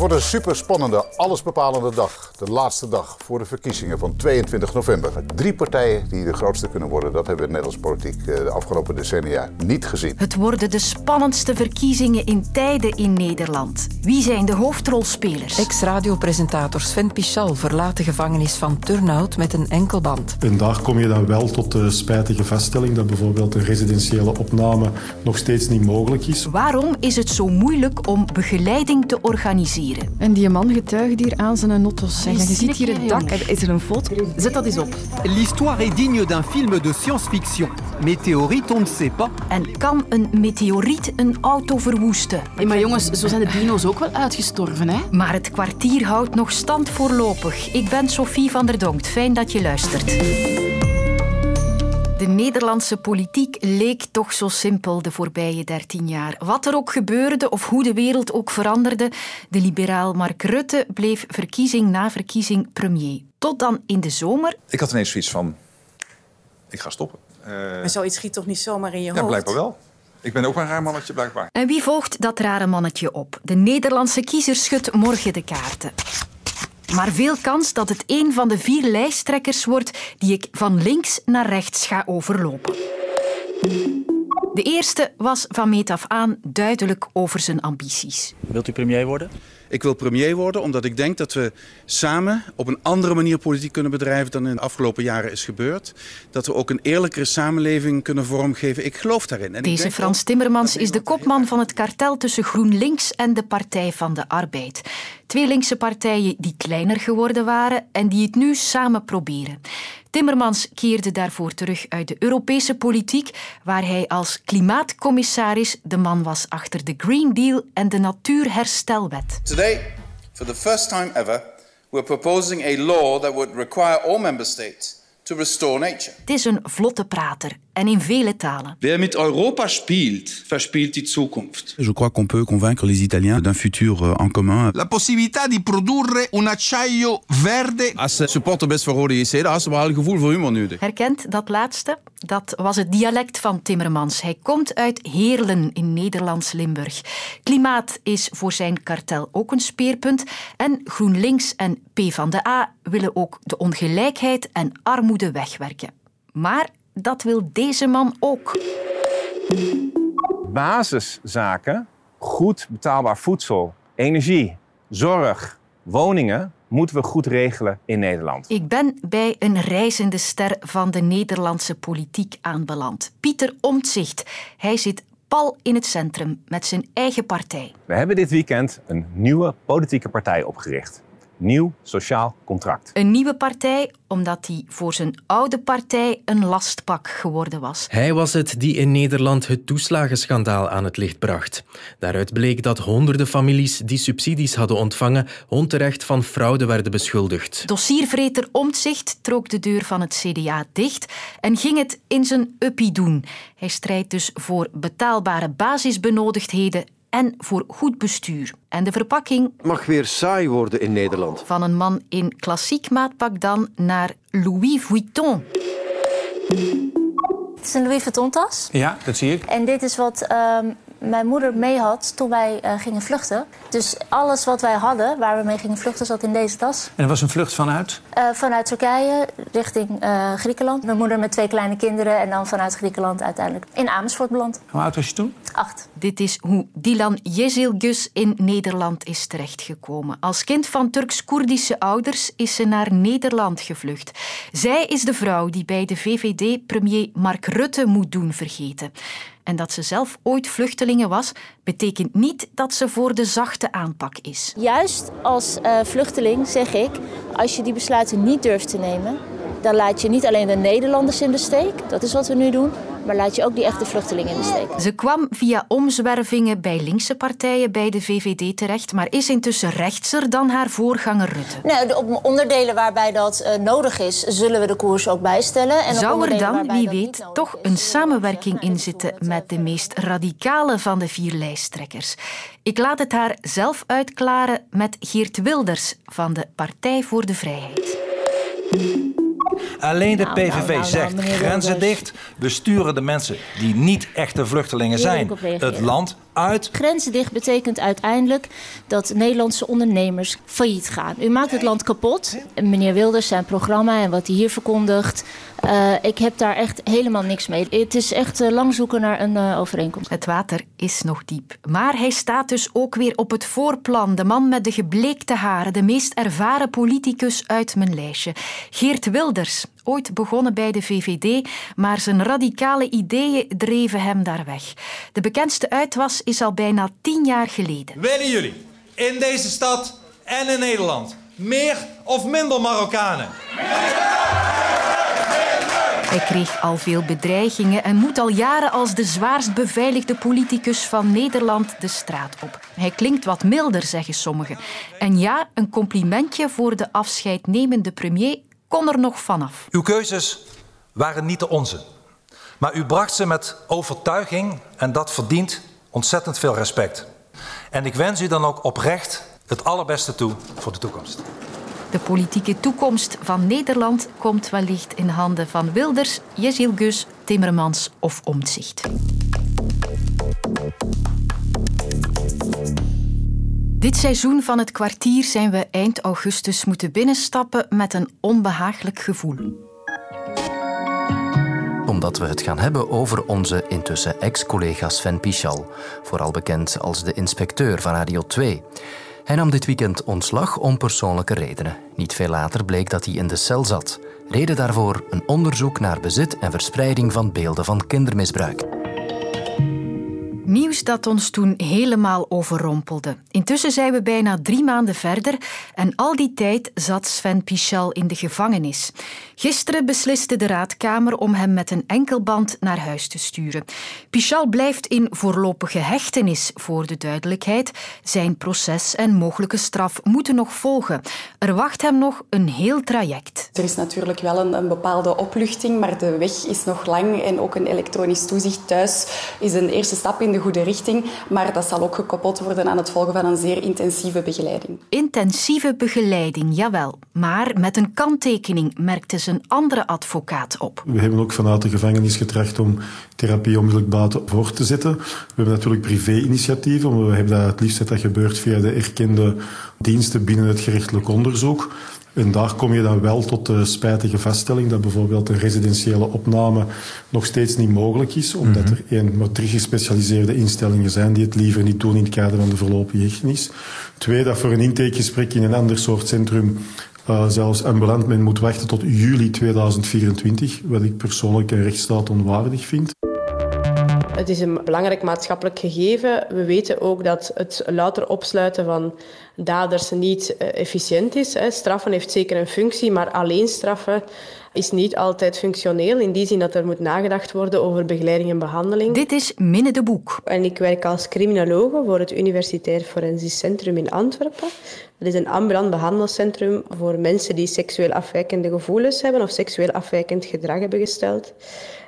wordt een superspannende, allesbepalende dag. De laatste dag voor de verkiezingen van 22 november. Drie partijen die de grootste kunnen worden, dat hebben we in Nederlandse politiek eh, de afgelopen decennia niet gezien. Het worden de spannendste verkiezingen in tijden in Nederland. Wie zijn de hoofdrolspelers? Ex-radiopresentator Sven Pichal verlaat de gevangenis van Turnhout met een enkelband. En daar kom je dan wel tot de spijtige vaststelling dat bijvoorbeeld een residentiële opname nog steeds niet mogelijk is. Waarom is het zo moeilijk om begeleiding te organiseren? En die man getuigt hier aan zijn nottos. Zeg, je ziet hier het dak. Is er een foto? Zet dat eens op. L'histoire est digne d'un film de science-fiction. Météorite, on ne sait pas. En kan een meteoriet een auto verwoesten? Hey, maar jongens, zo zijn de dino's ook wel uitgestorven, hè? Maar het kwartier houdt nog stand voorlopig. Ik ben Sophie van der Donkt. Fijn dat je luistert. De Nederlandse politiek leek toch zo simpel de voorbije dertien jaar. Wat er ook gebeurde of hoe de wereld ook veranderde, de liberaal Mark Rutte bleef verkiezing na verkiezing premier. Tot dan in de zomer. Ik had ineens zoiets van, ik ga stoppen. Uh, maar zoiets schiet toch niet zomaar in je ja, hoofd? blijkbaar wel. Ik ben ook een raar mannetje, blijkbaar. En wie volgt dat rare mannetje op? De Nederlandse kiezer schudt morgen de kaarten. Maar veel kans dat het een van de vier lijsttrekkers wordt die ik van links naar rechts ga overlopen. De eerste was van meet af aan duidelijk over zijn ambities. Wilt u premier worden? Ik wil premier worden omdat ik denk dat we samen op een andere manier politiek kunnen bedrijven dan in de afgelopen jaren is gebeurd. Dat we ook een eerlijkere samenleving kunnen vormgeven. Ik geloof daarin. En Deze Frans Timmermans is de kopman van het kartel tussen GroenLinks en de Partij van de Arbeid. Twee linkse partijen die kleiner geworden waren en die het nu samen proberen. Timmermans keerde daarvoor terug uit de Europese politiek, waar hij als klimaatcommissaris de man was achter de Green Deal en de Natuurherstelwet. Today, for the first time ever, we're proposing a law that would require all member states to restore nature. Het is een vlotte prater en in vele talen. Wer mit Europa spielt, verspielt die Zukunft. Je crois qu'on peut convaincre les Italiens d'un futur euh, en commun. La possibilità di produrre un acciaio verde. Als ze supporter best voor Rode JC, dan has ze wel een gevoel voor humor nodig. Herkent dat laatste? Dat was het dialect van Timmermans. Hij komt uit Heerlen in Nederlands Limburg. Klimaat is voor zijn kartel ook een speerpunt. En GroenLinks en PvdA willen ook de ongelijkheid en armoede wegwerken. Maar dat wil deze man ook. Basiszaken, goed betaalbaar voedsel, energie, zorg, woningen moeten we goed regelen in Nederland. Ik ben bij een reizende ster van de Nederlandse politiek aanbeland. Pieter Omtzigt. Hij zit pal in het centrum met zijn eigen partij. We hebben dit weekend een nieuwe politieke partij opgericht. Nieuw Sociaal Contract. Een nieuwe partij omdat hij voor zijn oude partij een lastpak geworden was. Hij was het die in Nederland het toeslagenschandaal aan het licht bracht. Daaruit bleek dat honderden families die subsidies hadden ontvangen onterecht van fraude werden beschuldigd. Dossiervreter Omtzigt trok de deur van het CDA dicht en ging het in zijn uppie doen. Hij strijdt dus voor betaalbare basisbenodigdheden en voor goed bestuur. En de verpakking mag weer saai worden in Nederland. Van een man in klassiek maatpak dan naar Louis Vuitton. Het is een Louis Vuitton tas. Ja, dat zie ik. En dit is wat uh, mijn moeder mee had toen wij uh, gingen vluchten. Dus alles wat wij hadden, waar we mee gingen vluchten, zat in deze tas. En dat was een vlucht vanuit? Uh, vanuit Turkije richting uh, Griekenland. Mijn moeder met twee kleine kinderen en dan vanuit Griekenland uiteindelijk in Amersfoort beland. Hoe oud was je toen? Acht. Dit is hoe Dilan Yezilgus in Nederland is terechtgekomen. Als kind van Turks-Koerdische ouders is ze naar Nederland gevlucht. Zij is de vrouw die bij de VVD-premier Mark Rutte moet doen vergeten. En dat ze zelf ooit vluchtelingen was, betekent niet dat ze voor de zachte aanpak is. Juist als uh, vluchteling zeg ik, als je die besluiten niet durft te nemen, dan laat je niet alleen de Nederlanders in de steek, dat is wat we nu doen, maar laat je ook die echte vluchtelingen in de steek. Ze kwam via omzwervingen bij linkse partijen bij de VVD terecht, maar is intussen rechtser dan haar voorganger Rutte. Nee, op onderdelen waarbij dat uh, nodig is, zullen we de koers ook bijstellen. En Zou er dan, wie weet, toch een samenwerking in zitten met de meest radicale van de vier lijsttrekkers? Ik laat het haar zelf uitklaren met Geert Wilders van de Partij voor de Vrijheid. Alleen de Nou, PVV nou, nou, zegt grenzen dicht. We sturen de mensen die niet echte vluchtelingen zijn het land uit. Grenzen dicht betekent uiteindelijk dat Nederlandse ondernemers failliet gaan. U maakt het land kapot. Meneer Wilders, zijn programma en wat hij hier verkondigt. Uh, ik heb daar echt helemaal niks mee. Het is echt uh, lang zoeken naar een uh, overeenkomst. Het water is nog diep. Maar hij staat dus ook weer op het voorplan. De man met de gebleekte haren, de meest ervaren politicus uit mijn lijstje. Geert Wilders, ooit begonnen bij de VVD, maar zijn radicale ideeën dreven hem daar weg. De bekendste uitwas is al bijna tien jaar geleden. Willen jullie in deze stad en in Nederland meer of minder Marokkanen? Hij kreeg al veel bedreigingen en moet al jaren als de zwaarst beveiligde politicus van Nederland de straat op. Hij klinkt wat milder, zeggen sommigen. En ja, een complimentje voor de afscheidnemende premier kon er nog vanaf. Uw keuzes waren niet de onze. Maar u bracht ze met overtuiging en dat verdient ontzettend veel respect. En ik wens u dan ook oprecht het allerbeste toe voor de toekomst. De politieke toekomst van Nederland komt wellicht in handen van Wilders, Jezil Gus, Timmermans of Omtzigt. Dit seizoen van het kwartier zijn we eind augustus moeten binnenstappen met een onbehaaglijk gevoel. Omdat we het gaan hebben over onze intussen ex-collega Sven Pichal, vooral bekend als de inspecteur van Radio 2. Hij nam dit weekend ontslag om persoonlijke redenen. Niet veel later bleek dat hij in de cel zat. Reden daarvoor een onderzoek naar bezit en verspreiding van beelden van kindermisbruik. Nieuws dat ons toen helemaal overrompelde. Intussen zijn we bijna drie maanden verder en al die tijd zat Sven Pichal in de gevangenis. Gisteren besliste de raadkamer om hem met een enkelband naar huis te sturen. Pichal blijft in voorlopige hechtenis, voor de duidelijkheid. Zijn proces en mogelijke straf moeten nog volgen. Er wacht hem nog een heel traject. Er is natuurlijk wel een, een bepaalde opluchting, maar de weg is nog lang en ook een elektronisch toezicht thuis is een eerste stap in de goede richting, maar dat zal ook gekoppeld worden aan het volgen van een zeer intensieve begeleiding. Intensieve begeleiding, jawel. Maar met een kanttekening, merkte zijn andere advocaat op. We hebben ook vanuit de gevangenis getracht om therapie onmiddellijk buiten voor te zetten. We hebben natuurlijk privé-initiatieven, maar we hebben dat het liefst dat dat gebeurt via de erkende diensten binnen het gerechtelijk onderzoek. En daar kom je dan wel tot de spijtige vaststelling dat bijvoorbeeld een residentiële opname nog steeds niet mogelijk is, omdat er één, maar drie gespecialiseerde instellingen zijn die het liever niet doen in het kader van de voorlopige hechtenis. Twee, dat voor een intakegesprek in een ander soort centrum uh, zelfs ambulant men moet wachten tot juli 2024, wat ik persoonlijk een rechtsstaat onwaardig vind. Het is een belangrijk maatschappelijk gegeven. We weten ook dat het louter opsluiten van daders niet efficiënt is. Straffen heeft zeker een functie, maar alleen straffen is niet altijd functioneel. In die zin dat er moet nagedacht worden over begeleiding en behandeling. Dit is Minne de Boek. En ik werk als criminologe voor het Universitair Forensisch Centrum in Antwerpen. Dat is een ambulant behandelcentrum voor mensen die seksueel afwijkende gevoelens hebben of seksueel afwijkend gedrag hebben gesteld.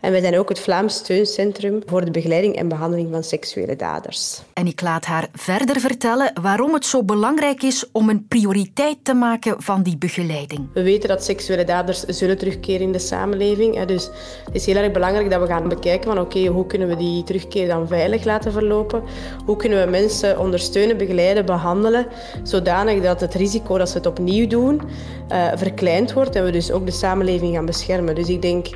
En wij zijn ook het Vlaams Steuncentrum voor de begeleiding en behandeling van seksuele daders. En ik laat haar verder vertellen waarom het zo belangrijk is om een prioriteit te maken van die begeleiding. We weten dat seksuele daders zullen terugkeren in de samenleving. Dus het is heel erg belangrijk dat we gaan bekijken van oké, hoe kunnen we die terugkeer dan veilig laten verlopen? Hoe kunnen we mensen ondersteunen, begeleiden, behandelen, zodanig dat het risico dat ze het opnieuw doen uh, verkleind wordt en we dus ook de samenleving gaan beschermen. Dus ik denk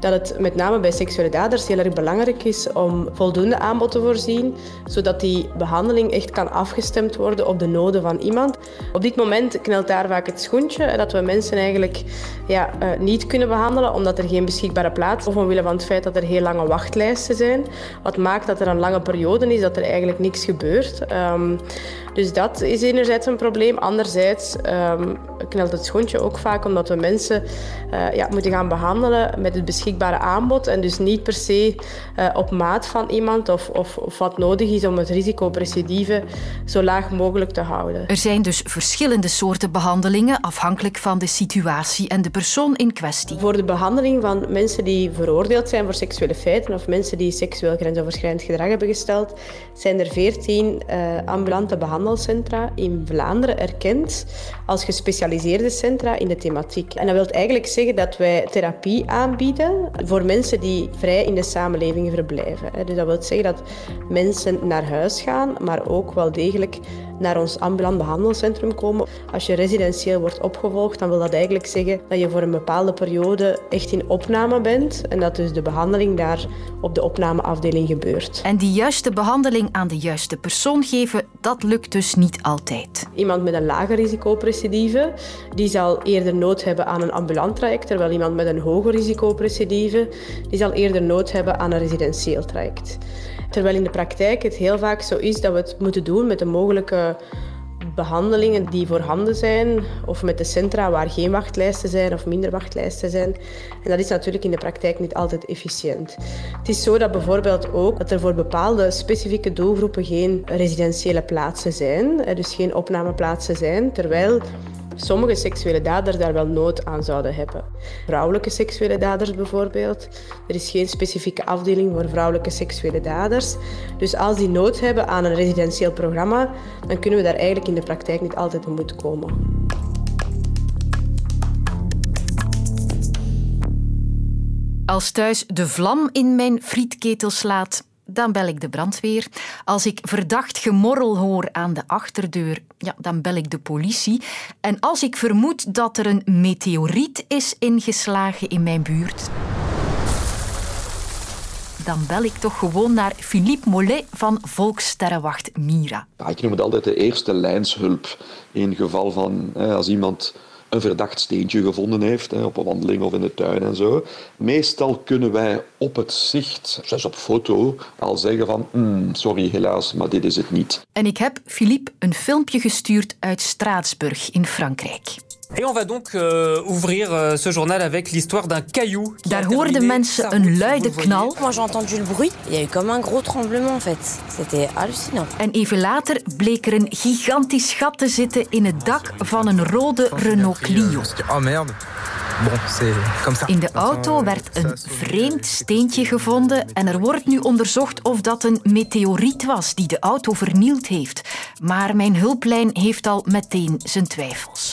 dat het met name bij seksuele daders heel erg belangrijk is om voldoende aanbod te voorzien, zodat die behandeling echt kan afgestemd worden op de noden van iemand. Op dit moment knelt daar vaak het schoentje dat we mensen eigenlijk ja, uh, niet kunnen behandelen omdat er geen beschikbare plaats of omwille van het feit dat er heel lange wachtlijsten zijn. Wat maakt dat er een lange periode is dat er eigenlijk niks gebeurt. Um, dus dat is enerzijds een probleem. Anderzijds um, knelt het schoentje ook vaak omdat we mensen uh, ja, moeten gaan behandelen met het beschikbare aanbod en dus niet per se uh, op maat van iemand of, of, of, wat nodig is om het risico op recidive zo laag mogelijk te houden. Er zijn dus verschillende soorten behandelingen afhankelijk van de situatie en de persoon in kwestie. Voor de behandeling van mensen die veroordeeld zijn voor seksuele feiten of mensen die seksueel grensoverschrijdend gedrag hebben gesteld, zijn er veertien uh, ambulante behandelingen behandelcentra in Vlaanderen erkend als gespecialiseerde centra in de thematiek. En dat wil eigenlijk zeggen dat wij therapie aanbieden voor mensen die vrij in de samenleving verblijven. Dus dat wil zeggen dat mensen naar huis gaan, maar ook wel degelijk naar ons ambulant behandelcentrum komen. Als je residentieel wordt opgevolgd, dan wil dat eigenlijk zeggen dat je voor een bepaalde periode echt in opname bent en dat dus de behandeling daar op de opnameafdeling gebeurt. En die juiste behandeling aan de juiste persoon geven, dat lukt dus niet altijd. Iemand met een lager risicoprecidive, die zal eerder nood hebben aan een ambulant traject, terwijl iemand met een hoger risicoprecidive, die zal eerder nood hebben aan een residentieel traject. Terwijl in de praktijk het heel vaak zo is dat we het moeten doen met de mogelijke behandelingen die voorhanden zijn, of met de centra waar geen wachtlijsten zijn of minder wachtlijsten zijn. En dat is natuurlijk in de praktijk niet altijd efficiënt. Het is zo dat bijvoorbeeld ook dat er voor bepaalde specifieke doelgroepen geen residentiële plaatsen zijn, dus geen opnameplaatsen zijn, terwijl sommige seksuele daders daar wel nood aan zouden hebben. Vrouwelijke seksuele daders bijvoorbeeld. Er is geen specifieke afdeling voor vrouwelijke seksuele daders. Dus als die nood hebben aan een residentieel programma, dan kunnen we daar eigenlijk in de praktijk niet altijd moeten komen. Als thuis de vlam in mijn frietketel slaat, dan bel ik de brandweer. Als ik verdacht gemorrel hoor aan de achterdeur, ja, dan bel ik de politie. En als ik vermoed dat er een meteoriet is ingeslagen in mijn buurt, dan bel ik toch gewoon naar Philippe Mollet van Volkssterrenwacht Mira. Ik noem het altijd de eerste lijnshulp in geval van als iemand een verdacht steentje gevonden heeft, op een wandeling of in de tuin en zo. Meestal kunnen wij op het zicht, zelfs op foto, al zeggen van mm, sorry helaas, maar dit is het niet. En ik heb Philippe een filmpje gestuurd uit Straatsburg in Frankrijk. Et on va donc euh, ouvrir euh, ce journal avec l'histoire d'un caillou. Daar hoorden mensen een luide knal. Moi j'ai entendu le bruit. Il y a eu comme un gros tremblement en fait. C'était hallucinant. En even later bleek er een gigantisch gat te zitten in het dak van een rode Renault Clio. Oh merde. Bon, c'est comme ça. In de auto werd een vreemd steentje gevonden en er wordt nu onderzocht of dat een meteoriet was die de auto vernield heeft. Maar mijn hulplijn heeft al meteen zijn twijfels.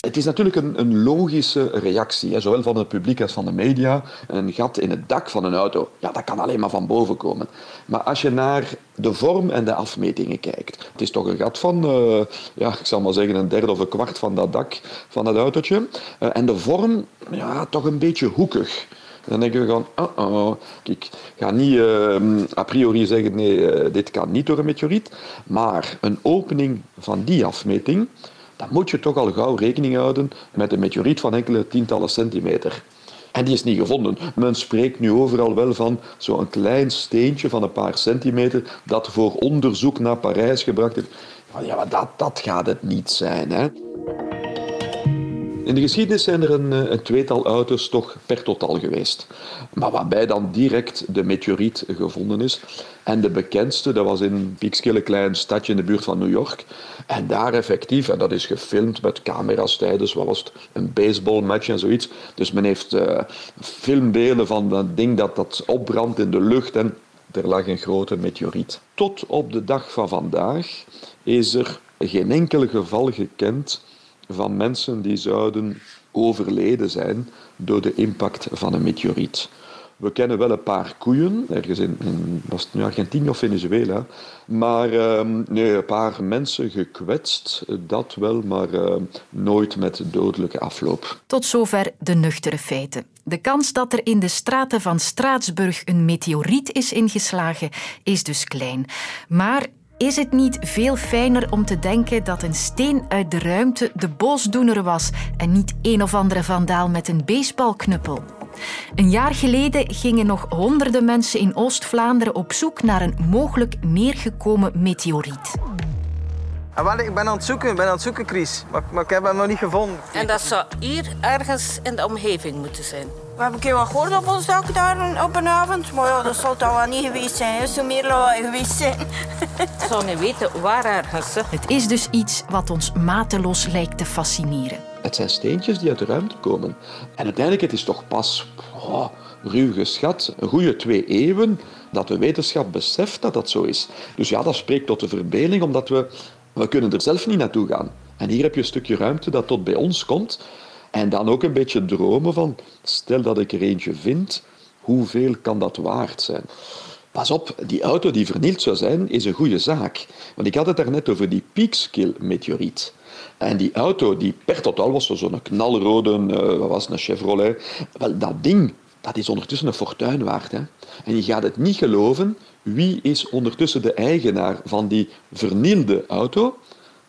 Het is natuurlijk een, een logische reactie, hè, zowel van het publiek als van de media. Een gat in het dak van een auto, ja, dat kan alleen maar van boven komen. Maar als je naar de vorm en de afmetingen kijkt, het is toch een gat van, uh, ja, ik zal maar zeggen, een derde of een kwart van dat dak van dat autootje. Uh, en de vorm, ja, toch een beetje hoekig. Dan denken we gewoon, oh oh, ik ga niet uh, a priori zeggen, nee, dit kan niet door een meteoriet. Maar een opening van die afmeting, dan moet je toch al gauw rekening houden met een meteoriet van enkele tientallen centimeter. En die is niet gevonden. Men spreekt nu overal wel van zo'n klein steentje van een paar centimeter dat voor onderzoek naar Parijs gebracht is. Ja, maar dat, dat gaat het niet zijn. Hè? In de geschiedenis zijn er een, een, tweetal auto's toch per totaal geweest. Maar waarbij dan direct de meteoriet gevonden is. En de bekendste, dat was in een piekskille klein stadje in de buurt van New York. En daar effectief, en dat is gefilmd met camera's tijdens, wat was het, een baseballmatch en zoiets. Dus men heeft uh, van dat ding dat, dat opbrandt in de lucht en er lag een grote meteoriet. Tot op de dag van vandaag is er geen enkel geval gekend van mensen die zouden overleden zijn door de impact van een meteoriet. We kennen wel een paar koeien, ergens in, in was het nu Argentinië of Venezuela. Maar uh, nee, een paar mensen gekwetst, dat wel, maar uh, nooit met dodelijke afloop. Tot zover de nuchtere feiten. De kans dat er in de straten van Straatsburg een meteoriet is ingeslagen, is dus klein. Maar is het niet veel fijner om te denken dat een steen uit de ruimte de boosdoener was en niet een of andere vandaal met een baseballknuppel? Een jaar geleden gingen nog honderden mensen in Oost-Vlaanderen op zoek naar een mogelijk neergekomen meteoriet. Ah, ik ben aan het zoeken, ik ben aan het zoeken, Chris. Maar, maar ik heb hem nog niet gevonden. En dat zou hier ergens in de omgeving moeten zijn. We hebben een keer wat gehoord op ons dak daar op een avond. Maar ja, dat zal toch wel niet geweest zijn. Het zou meer lawaai geweest zijn. Ik zou niet weten waar ergens. Het is dus iets wat ons mateloos lijkt te fascineren. Het zijn steentjes die uit de ruimte komen. En uiteindelijk het is toch pas oh, ruw geschat, een goede twee eeuwen, dat de wetenschap beseft dat dat zo is. Dus ja, dat spreekt tot de verbeelding, omdat we We kunnen er zelf niet naartoe gaan. En hier heb je een stukje ruimte dat tot bij ons komt. En dan ook een beetje dromen van, stel dat ik er eentje vind, hoeveel kan dat waard zijn? Pas op, die auto die vernield zou zijn, is een goede zaak. Want ik had het daarnet over die Peekskill-meteoriet. En die auto, die per totaal was zo'n knalrode, uh, was een Chevrolet. Wel, dat ding, dat is ondertussen een fortuin waard. Hè? En je gaat het niet geloven, wie is ondertussen de eigenaar van die vernielde auto?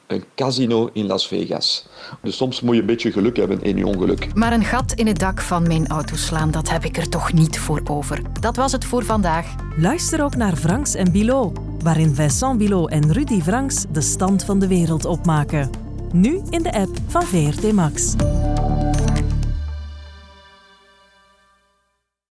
Een casino in Las Vegas. Dus soms moet je een beetje geluk hebben in je ongeluk. Maar een gat in het dak van mijn auto slaan, dat heb ik er toch niet voor over. Dat was het voor vandaag. Luister ook naar Franks en Bilot, waarin Vincent Bilot en Rudy Franks de stand van de wereld opmaken. Nu in de app van VRT Max.